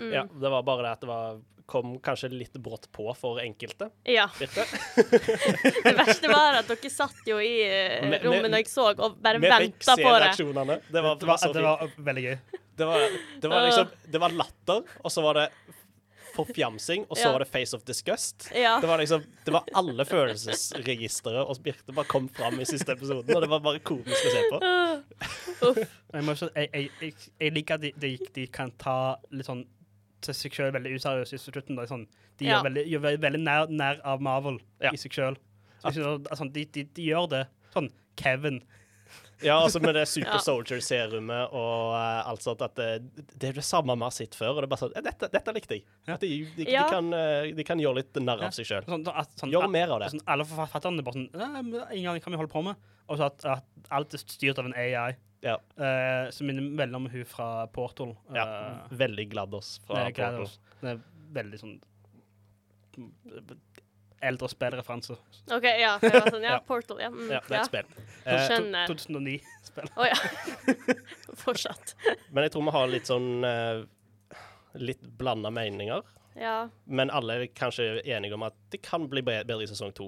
C: Mm.
A: Ja, det var bare det at det var, kom kanskje litt brått på for enkelte.
C: Ja. *laughs* Det verste var at dere satt jo i
A: vi-
C: rommet når jeg så, og bare
A: Vi fikk se
C: på det.
A: reaksjonene. Det var,
B: Det var, det var veldig gøy.
A: Det var, det var liksom Det var latter, og så var det forfjamsing, og så
C: Ja.
A: var det face of disgust.
C: Ja.
A: Det var liksom, det var alle følelsesregistre, og Birte bare kom fram i siste episoden, og det var bare komisk å se på.
B: Jeg, må også, jeg, jeg, jeg, jeg liker at de, de, de kan ta litt sånn til seg sjøl veldig useriøst i slutten. Da. Sånn, de
C: Ja.
B: gjør veldig, gjør veldig nær, nær av Marvel
A: Ja.
B: i seg sjøl. Altså, de, de, de gjør det. Sånn Kevin.
A: Ja, altså med det Super Soldier-serumet og uh, alt sånt, at det, det er det samme vi har sett før, og det er bare sånn eh, Dette, dette likte jeg.
B: Ja.
A: At de, de,
C: Ja.
A: de, kan, eh, de kan gjøre litt narr av seg sjøl.
B: Sånn, sånn,
A: Gjør mer av det.
B: Sånn, alle forfatterne er bare sånn En gang Ingen aning vi holde på med. Og så at, at alt er styrt av en AI.
A: Ja.
B: Uh, som minner veldig om hun fra Portal.
A: Ja.
B: Eh,
A: Veldig GLaDOS fra Portal.
B: Det er veldig sånn Eldre spillreferanse.
C: OK, ja. Jeg var sånn, *laughs* ja. Portal. Ja. Mm,
A: Ja, det er et spill. Eh,
B: 2009-spill.
C: Å ja. *laughs* Fortsatt.
A: men jeg tror vi har litt sånn eh, Litt blanda meninger.
C: Ja.
A: Men alle er kanskje enige om at det kan bli bedre i sesong to.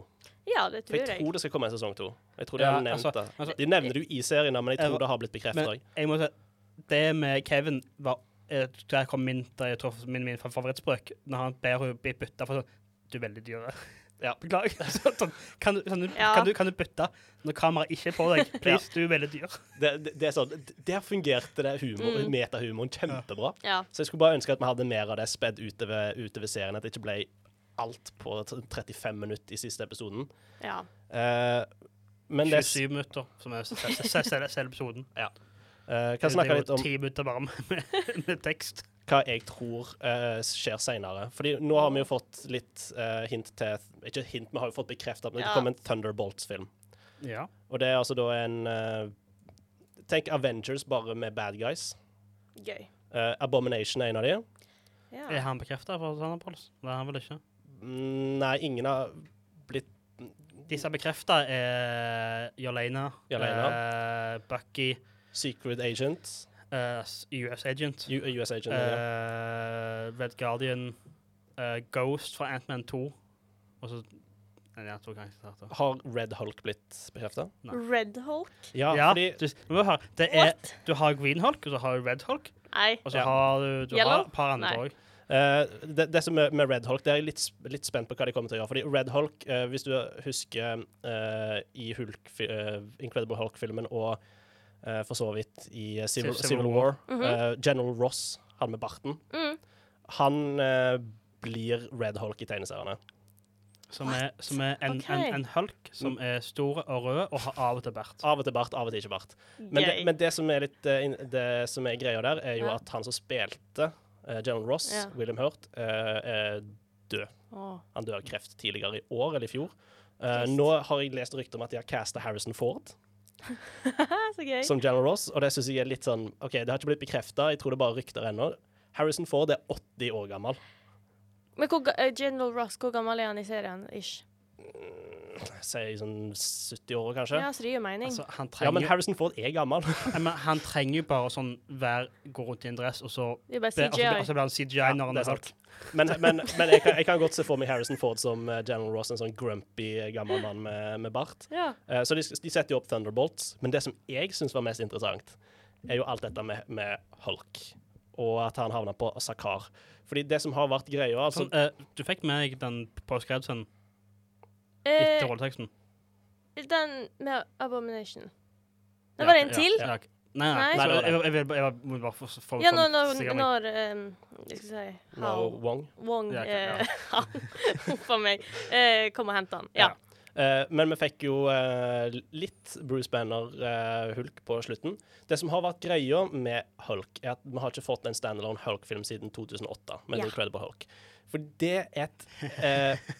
C: ja, det tror
A: jeg For
C: jeg.
A: tror det skal komme en sesong to. Jeg tror de
B: Ja,
A: har nevnt
B: altså-
A: det.
B: altså-
A: De nevner det jo i serien, men jeg
B: Jeg
A: tror det har blitt bekreftet
B: Men jeg må si, det med Kevin var eh, Der kom min, der jeg tror, min, min favorittspråk. Når han ber henne bli bytta for sånn Du er veldig dyr.
A: Ja.
B: Beklager. Sånn, sånn, kan, du, kan, du,
C: Ja.
B: kan, du, kan du bytte når kameraet ikke er på deg? Please, du er veldig dyr.
A: Det, det, det er sånn, Der fungerte det humor,
C: Mm.
A: metahumoren kjempebra.
C: Ja.
A: Så jeg skulle bare ønske at vi hadde mer av det spedd utover, utover serien. At det ikke ble alt på 35 minutter i siste episoden.
C: ja.
A: Eh, men det
B: 27 minutter, som er se- se- se- selve episoden. episoden.
A: eh, Kan snakke
B: det er
A: litt
B: jo
A: om
B: ti minutter bare med, med, med tekst.
A: Hva jeg tror uh, skjer seinere. Fordi nå har vi jo fått litt uh, hint til Ikke hint, vi har jo fått bekrefta at det
C: Ja.
A: kommer en Thunderbolts-film.
B: Ja.
A: Og det er altså da en uh, Tenk Avengers bare med bad guys.
C: Gøy.
A: Eh, Abomination er en av de.
C: Ja.
B: Er han bekrefta for Thunderbolts? Det er han vel ikke?
A: Mm, nei, ingen har blitt
B: De som er bekrefta, er Yelena. eh, Bucky,
A: Secret Agent.
B: Eh, US Agent,
A: U US Agent. ja.
B: eh, Red Guardian, Uh, Ghost fra Ant-Man 2 og så ja, to det.
A: Har Red Hulk blitt bekrefta?
C: Red Hulk?
A: Ja,
B: Ja,
A: fordi
B: du, du, har, det er, du har Green Hulk, og så har du Red Hulk,
C: Nei.
B: og så
A: Ja.
B: har du, du har et par andre òg.
A: Uh, det, det som er med Red Hulk, det er jeg litt, litt spent på hva de kommer til å gjøre. Fordi Red Hulk, uh, hvis du husker uh, i Hulk, Incredible Hulk-filmen og for så vidt i eh, Civil,
B: Civil War.
A: Mm
C: -hmm.
A: eh, General Ross, han med barten,
C: Mm.
A: han eh, blir Red Hulk i tegneseriene.
B: Som er, som er en,
C: okay.
B: en, en hulk som er stor og rød og har av og til bart.
A: Av og til bart, av og til ikke bart. Men, det, men det som er litt eh, det som er greia der, er jo
C: Ja.
A: at han som spilte uh, General Ross,
C: Ja.
A: William Hurt, uh, er død.
C: Oh.
A: Han døde av kreft tidligere i år eller i fjor.
C: Uh,
A: nå har jeg lest rykter om at de har casta Harrison Ford *laughs*
C: Så gøy.
A: som General Ross, og det syns jeg er litt sånn OK, det har ikke blitt bekrefta, jeg tror det bare rykter ennå. Harrison Ford er 80 år gammel.
C: Men hvor, eh, General Ross, hvor gammel er han i serien? Ish.
A: Sier sånn 70 år, kanskje.
C: Ja, så det gir mening.
B: Altså, han
A: Ja, men Harrison Ford er gammel. *laughs*
B: Han trenger jo bare sånn være, gå rundt i en dress, og så,
C: det er bare
B: be- og blir- han
C: CGI.
B: så blir han CGI når han er
A: sant. Men, men, men jeg, kan, jeg kan godt se for meg Harrison Ford som eh, General Ross, en sånn grumpy eh, gammel mann med, med bart.
C: Ja.
A: Uh, så de, de setter jo opp Thunderbolts, men det som jeg syns var mest interessant, er jo alt dette med, med Hulk, og at han havna på Sakar. Fordi det som har vært greia altså,
B: Sånn, uh, du fikk med deg den
C: Eh,
B: etter rolleteksten?
C: den med Abomination. Det var det en til?
B: ja, ja. Nei, nei.
C: Nei.
A: Nei, det var
B: jeg, jeg, jeg, må bare få, få
C: Ja, når, når, når um, Jeg skal si
A: no, Wong.
C: Wong
B: Ja, ok, ja.
C: eh, *laughs* a *laughs* meg. Uh, kom og hente han. Ja.
A: Eh, men vi fikk jo uh, litt Bruce Banner-hulk på slutten. Det som har vært greia med Hulk, er at vi har ikke fått en standalone Hulk-film siden 2008, med
C: Ja.
A: Incredible Hulk. For det er et eh,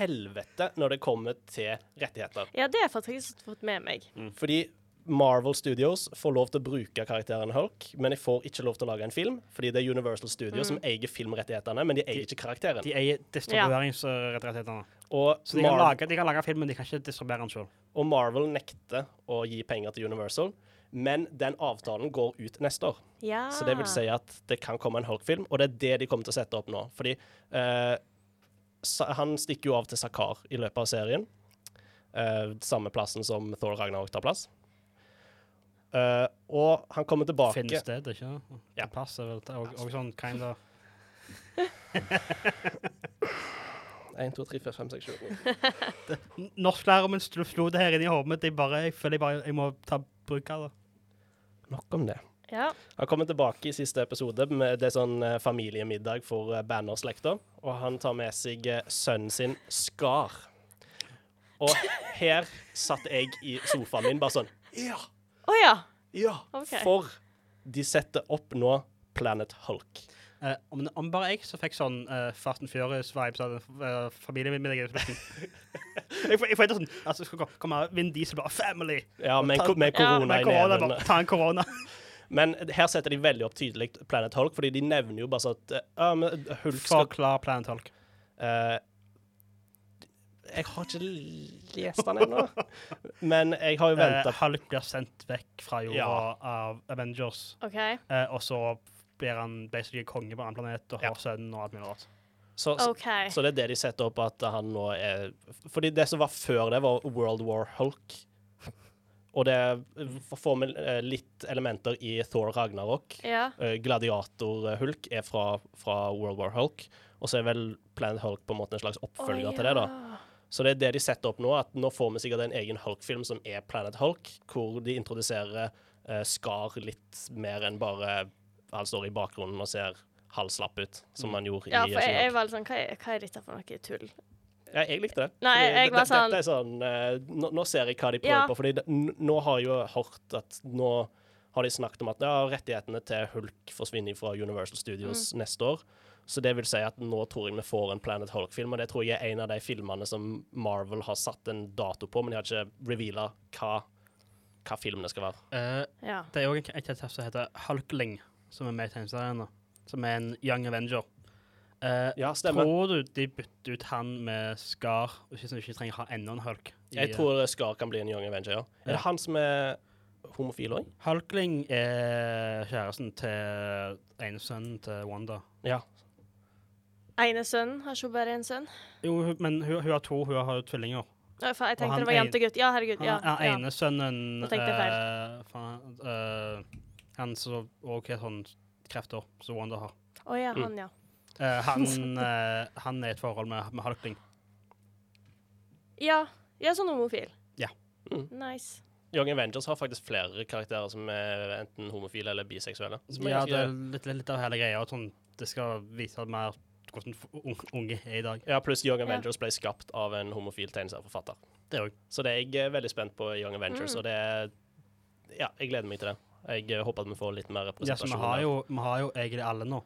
A: helvete når det kommer til rettigheter.
C: ja, det har jeg faktisk fått med meg.
A: Fordi Marvel Studios får lov til å bruke karakteren Hulk, men de får ikke lov til å lage en film, fordi det er Universal Studios som eier filmrettighetene, men de eier ikke karakteren.
B: De eier distribueringsrettighetene.
A: Og,
B: Så de kan, lage, de kan lage film, men de kan ikke distribuere den sjøl.
A: og Marvel nekter å gi penger til Universal, men den avtalen går ut neste år.
C: Ja.
A: Så det vil si at det kan komme en Hulk-film, og det er det de kommer til å sette opp nå. Fordi eh, han stikker jo av til Sakar i løpet av serien. Eh, samme plassen som Thor Ragnarok tar plass. Eh, og han kommer tilbake
B: Finnested, ikke?
A: Ja.
B: Det passer vel til og, og sånn kinda of
A: 1, 2, 3, 4, 5, 6, 7, 8, 9.
B: Norsklæreren min slo slo det her inn i hodet mitt. Jeg, bare, jeg føler jeg bare jeg må ta bruk av det.
A: Nok om det.
C: Ja.
A: Han kommer tilbake i siste episode med det er sånn eh, familiemiddag for eh, Banner-slekta. Og han tar med seg eh, sønnen sin Skar. Og her satt jeg i sofaen min bare sånn Ja!
C: Å ja.
A: Ja!
C: Okay.
A: For de setter opp nå Planet Hulk.
B: Eh, om, om bare jeg så fikk sånn uh, Fast and Furious-vibes av uh, familiemiddagen. Jeg, *laughs* jeg, får- ikke sånn altså, skal ko- komme Vin Diesel bare 'family'.
A: Ja, med,
B: Ta-
A: med korona
C: Ja,
A: korona
B: Med
A: i neven.
B: ta en korona. *laughs* *laughs*
A: Men her setter de veldig opp tydelig Planet Hulk, fordi de nevner jo bare sånn at uh, ja, men Hulk skal
B: Forklar Planet Hulk.
A: Uh, jeg har ikke lest den ennå. Men jeg har jo
B: Uh, Hulk blir sendt vekk fra jorda
A: Ja.
B: av Avengers,
C: OK.
B: uh, og så blir han basically konge på en annen planet og
A: Ja.
B: har sønnen og alt mulig rart.
A: så,
C: okay.
A: Så det er det de setter opp, at han nå er Fordi det som var før det, var World War Hulk. Og det får vi eh, litt elementer i Thor Ragnarok.
C: Ja.
A: Eh, Gladiator-Hulk er fra, fra World War Hulk. Og så er vel Planet Hulk på en måte en slags oppfølger
C: Å,
A: til det. da. Så det er det de setter opp nå, at nå får vi sikkert en egen Hulk-film som er Planet Hulk, hvor de introduserer eh, Skar litt mer enn bare han står i bakgrunnen og ser halvslapp ut, som han gjorde
C: Ja,
A: i
C: for jeg, jeg var litt sånn hva er, hva er dette for noe tull?
A: Ja, jeg likte det.
C: Nei, jeg,
A: jeg
C: var sånn-
A: Dette er sånn eh, nå, nå ser jeg hva de prøver
C: Ja.
A: på, for nå har jeg jo hørt at nå har de snakket om at ja, rettighetene til Hulk forsvinner fra Universal Studios
C: Mm.
A: neste år. Så det vil si at nå tror jeg vi får en Planet Hulk-film, og det tror jeg er en av de filmene som Marvel har satt en dato på, men de har ikke reveala hva, hva filmen skal være.
B: Uh,
C: Ja.
B: det er òg kjent karakter som heter Hulkling, som er med i tegneserien nå. Som er en young avenger. Eh,
A: Ja, stemmer.
B: tror du de bytter ut han med Skar, og ikke, de ikke trenger ha enda en Hulk? i,
A: Jeg
B: eh,
A: tror Skar kan bli en Young Avenger, ja. Er
B: Ja.
A: det han som er homofil òg?
B: Hulkling er kjæresten til ene sønnen til Wanda.
A: Ja.
C: Ene sønnen har ikke hun bare en sønn?
B: Jo, men hun, hun har to, hun har jo tvillinger.
C: Jeg tenkte det var
B: en-
C: jente-gutt. Ja, herregud.
B: Han
C: Ja,
B: er
C: ja.
B: ene sønnen
C: Da tenkte jeg feil.
B: eh, faen, eh, Han som òg har sånn krefter som Wanda har.
C: Å ja,
A: Mm.
C: han, ja.
B: Eh, han, eh, han er i et forhold med, med Hulkling.
C: Ja, er sånn homofil.
B: Ja.
A: Mm.
C: Nice.
A: Young Avengers har faktisk flere karakterer som er enten homofile eller biseksuelle. Som er
B: Ja,
A: ganske-
B: det er litt, litt av hele greia. at Sånn, det skal vise mer hvordan f- un- unge er i dag.
A: Ja, pluss Young Avengers ble skapt av en homofil tegneserieforfatter.
B: Det òg.
A: Så det er jeg er veldig spent på Young Avengers,
C: Mm.
A: og det er Ja, jeg gleder meg til det. Jeg eh, håper at vi får litt mer
B: Ja,
A: representasjon.
B: vi har, jo, vi har jo egentlig alle nå.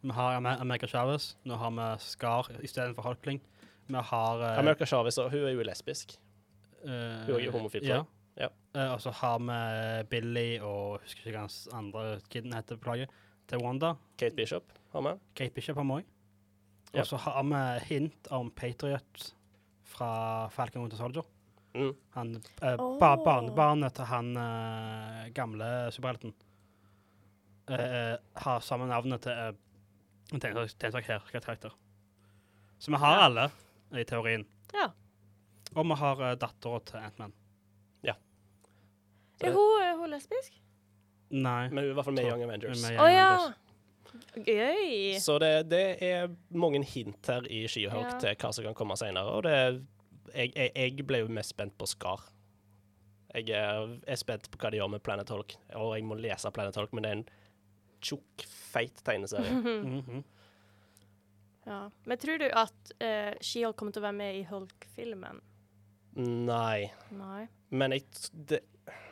B: Vi har America Chavez. Nå har vi Skar istedenfor Holkling. Vi har uh,
A: America Chavez, hun er jo lesbisk.
B: Uh,
A: hun er jo homofil, tror
B: Ja.
A: Ja.
B: Uh, og så har vi Billy og husker ikke hva hans andre kiden heter, beklager, til Wanda.
A: Kate Bishop har vi.
B: Kate Bishop har vi òg. Og så har vi hint om Patriot fra Falcon Winter Soldier.
A: Mm.
B: Han, eh, oh. barnebarnet til han eh, gamle superhelten. eh, har samme navnet til uh, en tegneseriekarakter. Så vi har
C: Ja.
B: alle, i teorien.
C: Ja.
B: Og vi har uh, dattera til Ant-Man.
A: Så-
C: Er hun, er hun lesbisk?
B: Nei.
A: Men hun er i hvert fall med i Young Avengers.
B: med
C: Å
B: oh,
C: ja!
B: Avengers.
C: Gøy.
A: Så det, det er mange hint her i She-Hulk
C: Ja.
A: til hva som kan komme senere. Og det, jeg, jeg, jeg ble jo mest spent på Skar. Jeg er, er spent på hva de gjør med Planet Hulk. Og jeg må lese Planet Hulk, men det er en tjukk, feit tegneserie. *laughs*
B: Mhm.
C: Ja. Men tror du at uh, She-Hulk kommer til å være med i Hulk-filmen?
A: Nei.
C: Nei.
A: Men jeg, det,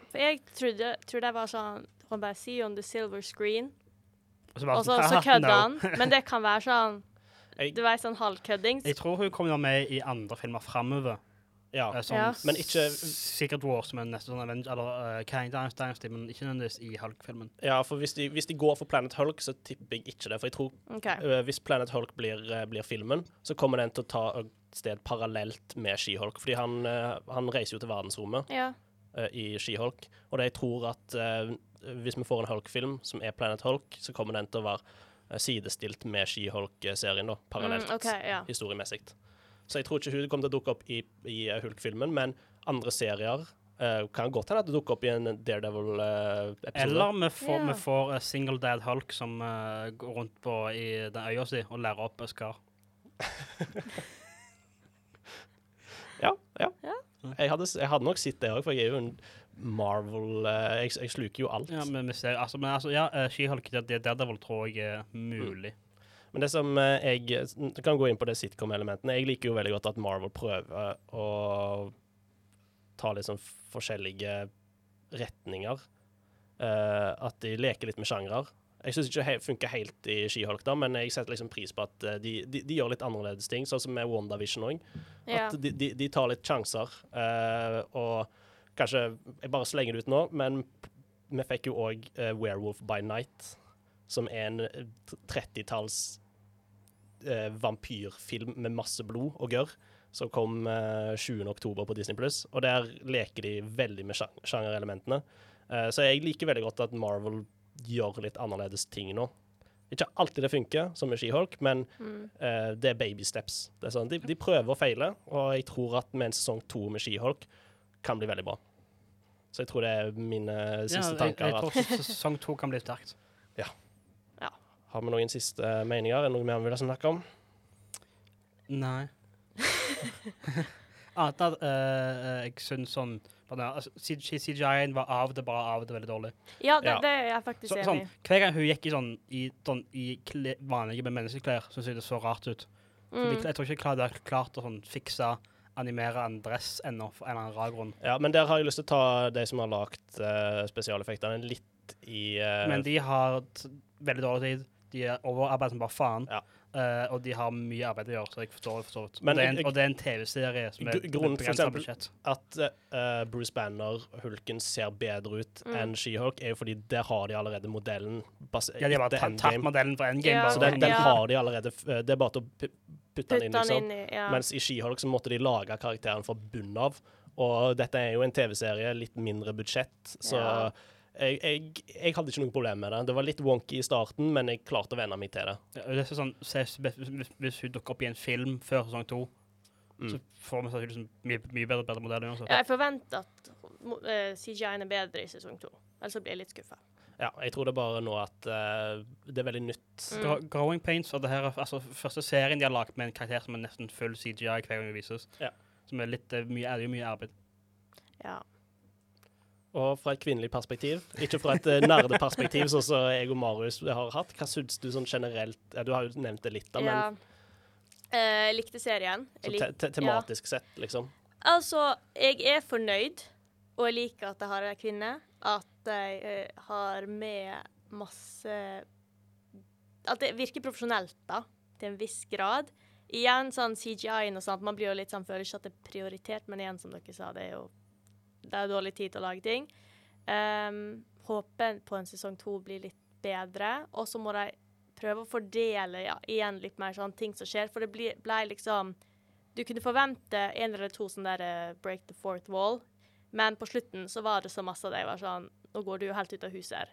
C: For jeg trodde, trodde jeg var sånn Han bare see on the silver screen,
B: Og så
C: så,
B: sånn,
C: så kødder
B: no».
C: han. Men det kan være sånn
A: jeg,
C: Du vet, sånn halvkødding.
B: Jeg tror hun kommer med i andre filmer framover.
A: ja.
B: Eh, Sånn,
C: Ja.
A: Men ikke-
B: Secret Wars, er neste sånn Avenger, eller uh, Kang Dynasty, men ikke nødvendigvis i Hulk-filmen.
A: ja, for hvis de, hvis de går for Planet Hulk, så tipper jeg ikke det. For jeg tror
C: okay.
A: uh, hvis Planet Hulk blir, uh, blir filmen, så kommer den til å ta et sted parallelt med She-Hulk. Fordi han, han reiser jo til verdensrommet.
C: Ja.
A: i She-Hulk. Og det jeg tror at hvis vi får en Hulk-film som er Planet Hulk, så kommer den til å være sidestilt med She-Hulk-serien, da, parallelt,
C: Mm, okay, ja.
A: historiemessig. Så jeg tror ikke hun kommer til å dukke opp i, i eh, Hulk-filmen, men andre serier uh, kan godt hende at det dukker opp i en Daredevil-episode.
B: Eller vi får,
C: yeah.
B: vi får eh, Single Dad Hulk som uh, går rundt på i den øya si og lærer opp Skar. *laughs*
A: Ja, ja.
C: Ja.
A: Jeg, hadde, jeg hadde nok sett det òg, for jeg er jo en Marvel eh, jeg, jeg sluker jo alt.
B: Ja, men vi ser, altså, men altså, ja, uh, She-Hulk, det, det Daredevil tror jeg er mulig.
A: Men det som eh, jeg Du kan gå inn på det sitcom-elementene. Jeg liker jo veldig godt at Marvel prøver å ta litt sånn forskjellige retninger. Eh, at de leker litt med sjangrer. Jeg syns ikke det funker helt i Skihulk, da, men jeg setter liksom pris på at eh, de, de, de gjør litt annerledes ting, sånn som med WandaVision òg.
C: Ja.
A: At de, de, de tar litt sjanser. eh, og kanskje Jeg bare slenger det ut nå, men vi fikk jo òg Werewolf by Night, som er en eh, 30-talls uh, vampyrfilm med masse blod og gørr, som kom uh, 20. oktober på Disney Pluss. Og der leker de veldig med sjan- sjangerelementene. Uh, så jeg liker veldig godt at Marvel gjør litt annerledes ting nå. Ikke alltid det funker, som med She-Hulk, men
C: Mm.
A: uh, det er baby steps. Er sånn, de, de prøver og feiler, og jeg tror at med en sesong to med She-Hulk kan bli veldig bra. Så jeg tror det er mine siste
B: ja,
A: tanker.
B: jeg
A: jeg
B: tror sesong to kan bli sterkt. Ja.
A: Har vi noen siste meninger? Er det noe mer vi vil snakke om?
B: Nei. Annet enn at eh, jeg syns sånn ja, altså, CGI-en var av det bare av det veldig dårlig.
C: ja, det,
A: Ja.
C: det er jeg faktisk
B: Så,
C: enig
B: sånn,
C: i.
B: hver gang hun gikk i sånn i, sånn, i kle, vanlige menneskeklær, syns jeg det så rart ut.
C: Mm.
B: jeg tror ikke jeg hadde klart å sånn, fikse animere en dress ennå, for en eller annen rar grunn.
A: Ja, men der har jeg lyst til å ta de som har lagd uh, spesialeffektene, litt i uh,
B: Men de har veldig dårlig tid. De er overarbeidet som bare faen.
A: Ja.
B: Eh, og de har mye arbeid å gjøre, så jeg forstår det for.
A: Men
B: Og det er en, og det er en TV-serie som er
A: grunnen for eksempel-
B: budsjett.
A: at uh, Bruce Banner, Hulken, ser bedre ut
C: Mm.
A: enn She-Hulk, er jo fordi der har de allerede modellen.
B: Ja, de har bare tatt, modellen for Endgame.
C: Ja,
B: bare.
A: Så den, den
C: Ja.
A: har de allerede. Det er bare til å putte den inn,
C: den
A: liksom.
C: inn i ja.
A: Mens i She-Hulk så måtte de lage karakteren fra bunnen av. Og dette er jo en TV-serie, litt mindre budsjett, så
C: Ja.
A: Jeg, jeg, jeg hadde ikke noe problem med det. Det var litt wonky i starten, men jeg klarte å venne meg til det.
B: Ja, det er sånn, hvis, hvis- hvis hun dukker opp i en film før sesong to,
A: Mm.
B: så får vi sannsynligvis en mye, mye bedre, bedre modell uansett.
C: Ja, jeg forventer at uh, CGI-en er bedre i sesong to. Ellers blir jeg litt skuffa.
A: Ja, jeg tror det er bare nå at uh, det er veldig nytt.
C: Mm.
B: Growing Pains og det her er altså, første serien de har lagd med en karakter som er nesten full CGI hver gang det vises.
A: Ja.
B: Som er litt uh, mye, er jo mye arbeid.
C: Ja.
A: Og fra et kvinnelig perspektiv, ikke fra et uh, nerdeperspektiv, sånn som jeg og Marius har hatt. Hva syns du sånn generelt ja, Du har jo nevnt det litt, da, men
C: ja. Eh, likte serien. Jeg
A: så
C: lik
A: te te tematisk sett, liksom.
C: Altså, jeg er fornøyd, og jeg liker at jeg har ei kvinne. At jeg eh, har med masse At det virker profesjonelt, da, til en viss grad. Igjen sånn CGI-en og sånt, man blir jo litt sånn, føler ikke at det er prioritert, men igjen, som dere sa, det er jo det er dårlig tid til å lage ting. Um, håper på en sesong to blir litt bedre, og så må de prøve å fordele ja, igjen litt mer sånn ting som skjer, for det blir- ble liksom du kunne forvente en eller to sånne der uh, break the fourth wall, men på slutten så var det så masse av jeg var sånn Nå går du jo helt ut av huset her.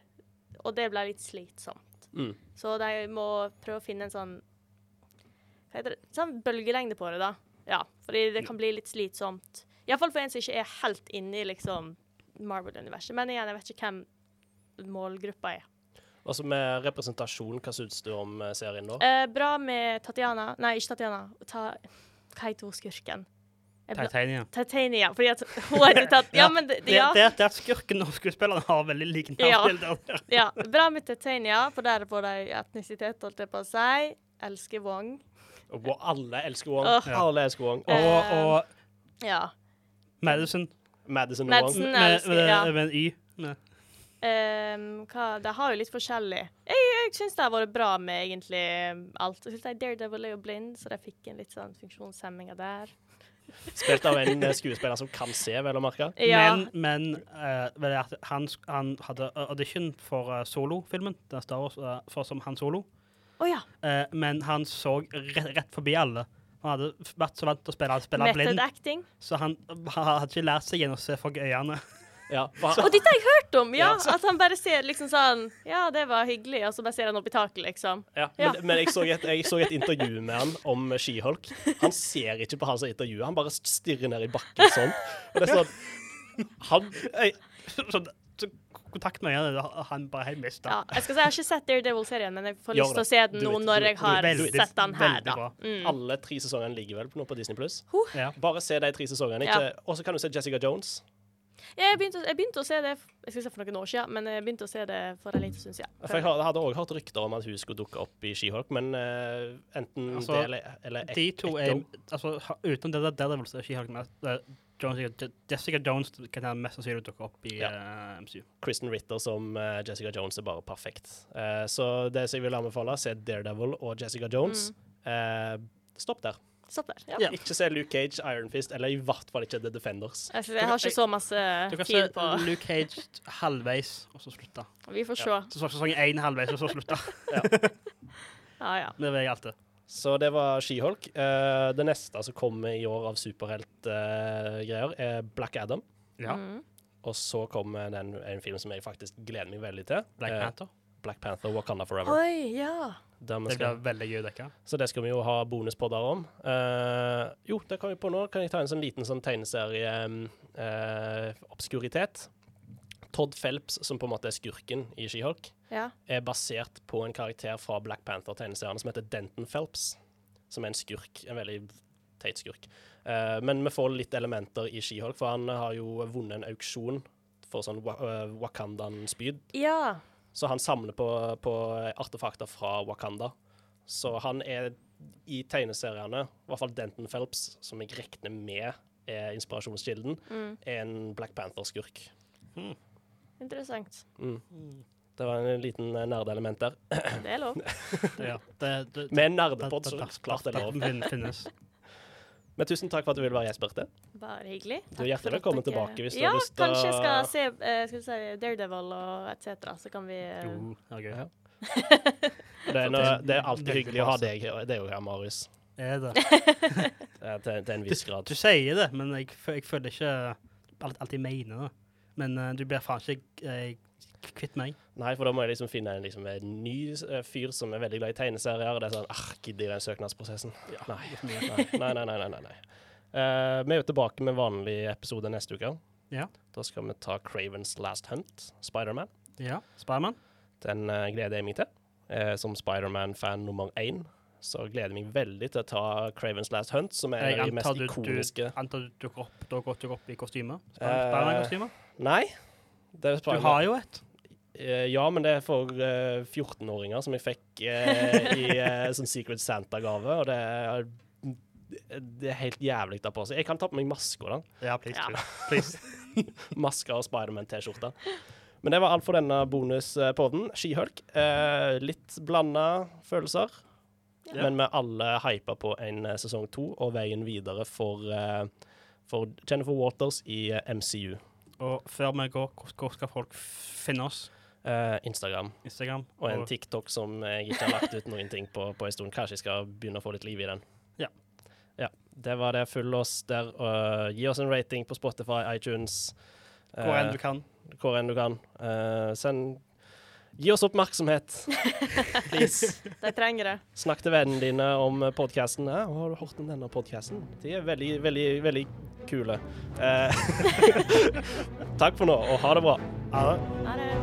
C: Og det ble litt slitsomt.
A: Mm.
C: Så de må prøve å finne en sånn Hva heter det? Sånn bølgelengde på det, da. Ja, fordi det kan bli litt slitsomt. Iallfall for en som ikke er helt inne i liksom Marvel-universet. Men igjen, jeg vet ikke hvem målgruppa er.
A: Altså med representasjon, hva syns du om eh, serien da?
C: Eh, bra med Tatiana Nei, ikke Tatiana. Ta, hva heter hun skurken?
B: Titania.
C: Titania, fordi at hun har tatt *laughs* Ja, men det,
B: Det,
C: ja,
B: det, det at skurken og skuespilleren har veldig like
C: Ja.
B: navnbilder. *laughs*
C: ja. Bra med Titania, for der får de etnisitet, holdt jeg på å si. Elsker Wong.
A: Og alle elsker Wong.
C: Oh.
A: Alle elsker Wong.
C: Og,
B: Og, og
C: Ja.
B: Madison
A: Madison
C: Madison.
A: Wong.
B: med, med,
C: ja.
B: med en Y. Med.
C: Um, hva, de har jo litt forskjellig. Jeg, jeg syns det har vært bra med egentlig alt. Jeg synes de Daredevil er jo blind, så de fikk en litt sånn funksjonshemminger der.
A: Spilt av en eh, *laughs* skuespiller som kan se, vel å merke.
C: Ja.
B: Men, men uh, han, han hadde audition for uh, Solo-filmen, den står eh, for som Han Solo.
C: Oh, ja.
B: uh, men han så rett, rett forbi alle. Han hadde vært så vant til å spille, spille blind,
C: acting.
B: så han, han hadde ikke lært seg gjennom å se folk i øynene.
A: Ja, *laughs*
C: Og dette har jeg hørt om! Ja,
A: Ja.
C: At han bare ser liksom sånn Ja, det var hyggelig, og så bare ser han opp i taket, liksom.
A: ja,
C: Ja.
A: Men, men jeg, så et, jeg så et intervju med han om Skihulk. Han ser ikke på han som intervjuer, han bare stirrer ned i bakken sånn. Og det er sånn Han
B: Jeg- *laughs* sånn, så kontakt med igjen. Han bare helt mista.
C: Ja, jeg si jeg har ikke sett Daredevil-serien, men jeg får lyst til å se den nå når jeg har
B: du- veldig-
C: sett den her, da. Mm.
A: Alle tre sesongene ligger vel nå på Disney Pluss.
B: Ja.
A: Bare se de tre sesongene.
C: Ja.
A: Og så kan du se Jessica Jones.
C: Jeg, begynte, jeg begynte å se det Jeg skal se for noen år siden, men jeg begynte å se det for en liten stund siden.
A: For jeg hadde òg hørt rykter om at hun skulle dukke opp i She-Hulk, men uh, enten
B: Altså,
A: det eller, eller
B: De to er altså, Utenom Uten det der Daredevil er She-Hulk mest eh, Jones, Jessica Jones kan her mest sannsynlig dukke opp i
A: Ja.
B: uh, MCU.
A: Kristen Ritter som uh, Jessica Jones er bare perfekt. Uh, så det som jeg vil anbefale, se Daredevil og Jessica Jones. Eh, stopp der.
C: Stopp der. Ja.
B: Yeah.
A: Ikke se Luke Cage, Iron Fist, eller i hvert fall ikke The Defenders.
C: Jeg, jeg har ikke så masse
B: Du kan se
C: tid på
B: Luke Cage halvveis, og så slutte.
C: Vi får se.
B: Så sesong én halvveis, og så slutte. *laughs*
C: Ja, ja.
B: Det vil jeg alltid.
A: Så det var She-Hulk. Eh, det neste som kommer i år av superheltgreier, er Black Adam.
B: Ja.
C: Mm.
A: Og så kommer den, en film som jeg faktisk gleder meg veldig til.
B: Black
A: Eh,
B: Panther.
A: Black Panther, Wakanda Forever.
C: Oi, ja.
B: Det blir veldig gøy å dekke.
A: så det skal vi jo ha bonuspodder om. Uh, jo, det kan vi på nå. Kan jeg ta en sånn liten sånn tegneserie-obskuritet. Todd Phelps, som på en måte er skurken i She-Hulk,
C: ja.
A: er basert på en karakter fra Black Panther-tegneserien som heter Denton Phelps, som er en skurk. En veldig teit skurk. Uh, men vi får litt elementer i She-Hulk, for han har jo vunnet en auksjon for sånn uh, Wakandan-spyd.
C: Ja.
A: Så han samler på, på artefakter fra Wakanda. Så han er i tegneseriene, i hvert fall Denton Phelps, som jeg regner med er inspirasjonskilden,
C: Mm.
A: er en Black Panther-skurk.
C: Interessant.
A: Mm. Det var en liten eh, nerdeelement der.
C: Det er lov. *laughs*
B: Ja. Det, det,
A: Med en
B: det-
A: nerdepod, så klart det er lov.
B: finnes. *laughs*
A: Men tusen takk for at du ville være gjest, Birte.
C: Bare hyggelig.
A: Du er hjertelig velkommen
C: dere-
A: tilbake hvis du har lyst til å Ja,
C: kanskje jeg skal se eh, skal si Daredevil og etc., så kan vi eh,
B: Jo, det er gøy.
A: Ja. *laughs* Det er, noe, det er alltid hyggelig å ha deg her. Det er jo her, Marius.
B: Er det?
A: ja, Til, til en viss grad.
B: Du sier det, men jeg, jeg føler ikke alt, alltid mener det. Men uh, du blir faen ikke uh, kvitt meg.
A: Nei, for da må jeg liksom finne en, liksom, en ny uh, fyr som er veldig glad i tegneserier. Og det er sånn ah, Gidder jeg den søknadsprosessen? Nei. *laughs* Nei, nei, nei. nei, nei, nei. Eh, vi er jo tilbake med vanlig episode neste uke.
B: Ja.
A: Da skal vi ta Cravens Last Hunt, Spiderman.
B: Ja. Spiderman?
A: Den gleder jeg meg til. Som Spiderman-fan nummer én så gleder jeg meg veldig til å ta Cravens Last Hunt, som er det de mest
B: du,
A: ikoniske
B: du, antar du dukker opp, du opp i kostyme?
A: Eh,
B: Spiderman-kostyme?
A: Nei. Det er
B: Du har jo et.
A: Eh, ja, men det er for uh, 14-åringer som jeg fikk eh, i eh, sånn Secret Santa-gave, og det er, det er helt jævlig å ta på seg. Jeg kan ta på meg maska, da.
B: Ja, please.
C: Ja.
B: please. *laughs*
A: Maska og Spiderman-T-skjorta. Men det var alt for denne bonuspoden. Skihulk. Eh, litt blanda følelser.
B: Ja.
A: Men vi alle hypa på en eh, sesong to og veien videre for, eh, for Jennifer Waters i eh, MCU.
B: Og før vi går, hvor, skal folk finne oss?
A: Uh, Instagram.
B: Instagram?
A: Og en TikTok som jeg ikke har lagt ut noen ting på på en stund. Kanskje jeg skal begynne å få litt liv i den.
B: Ja.
A: Ja, Det var det. Følg oss der. Uh, gi oss en rating på Spotify, iTunes.
B: hvor enn du kan.
A: hvor enn du kan. Send Gi oss oppmerksomhet, *laughs* please.
C: De trenger det.
A: Snakk til vennene dine om podkasten. Ja, 'Har du hørt om denne podkasten?' De er veldig, veldig, veldig kule. Eh, *laughs* Takk for nå, og ha det bra.
B: Ha det.
C: Ha det.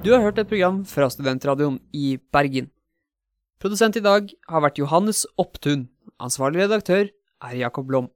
D: Du har hørt et program fra Studentradioen i Bergen. Produsent i dag har vært Johannes Opptun. Ansvarlig redaktør er Jakob Blom.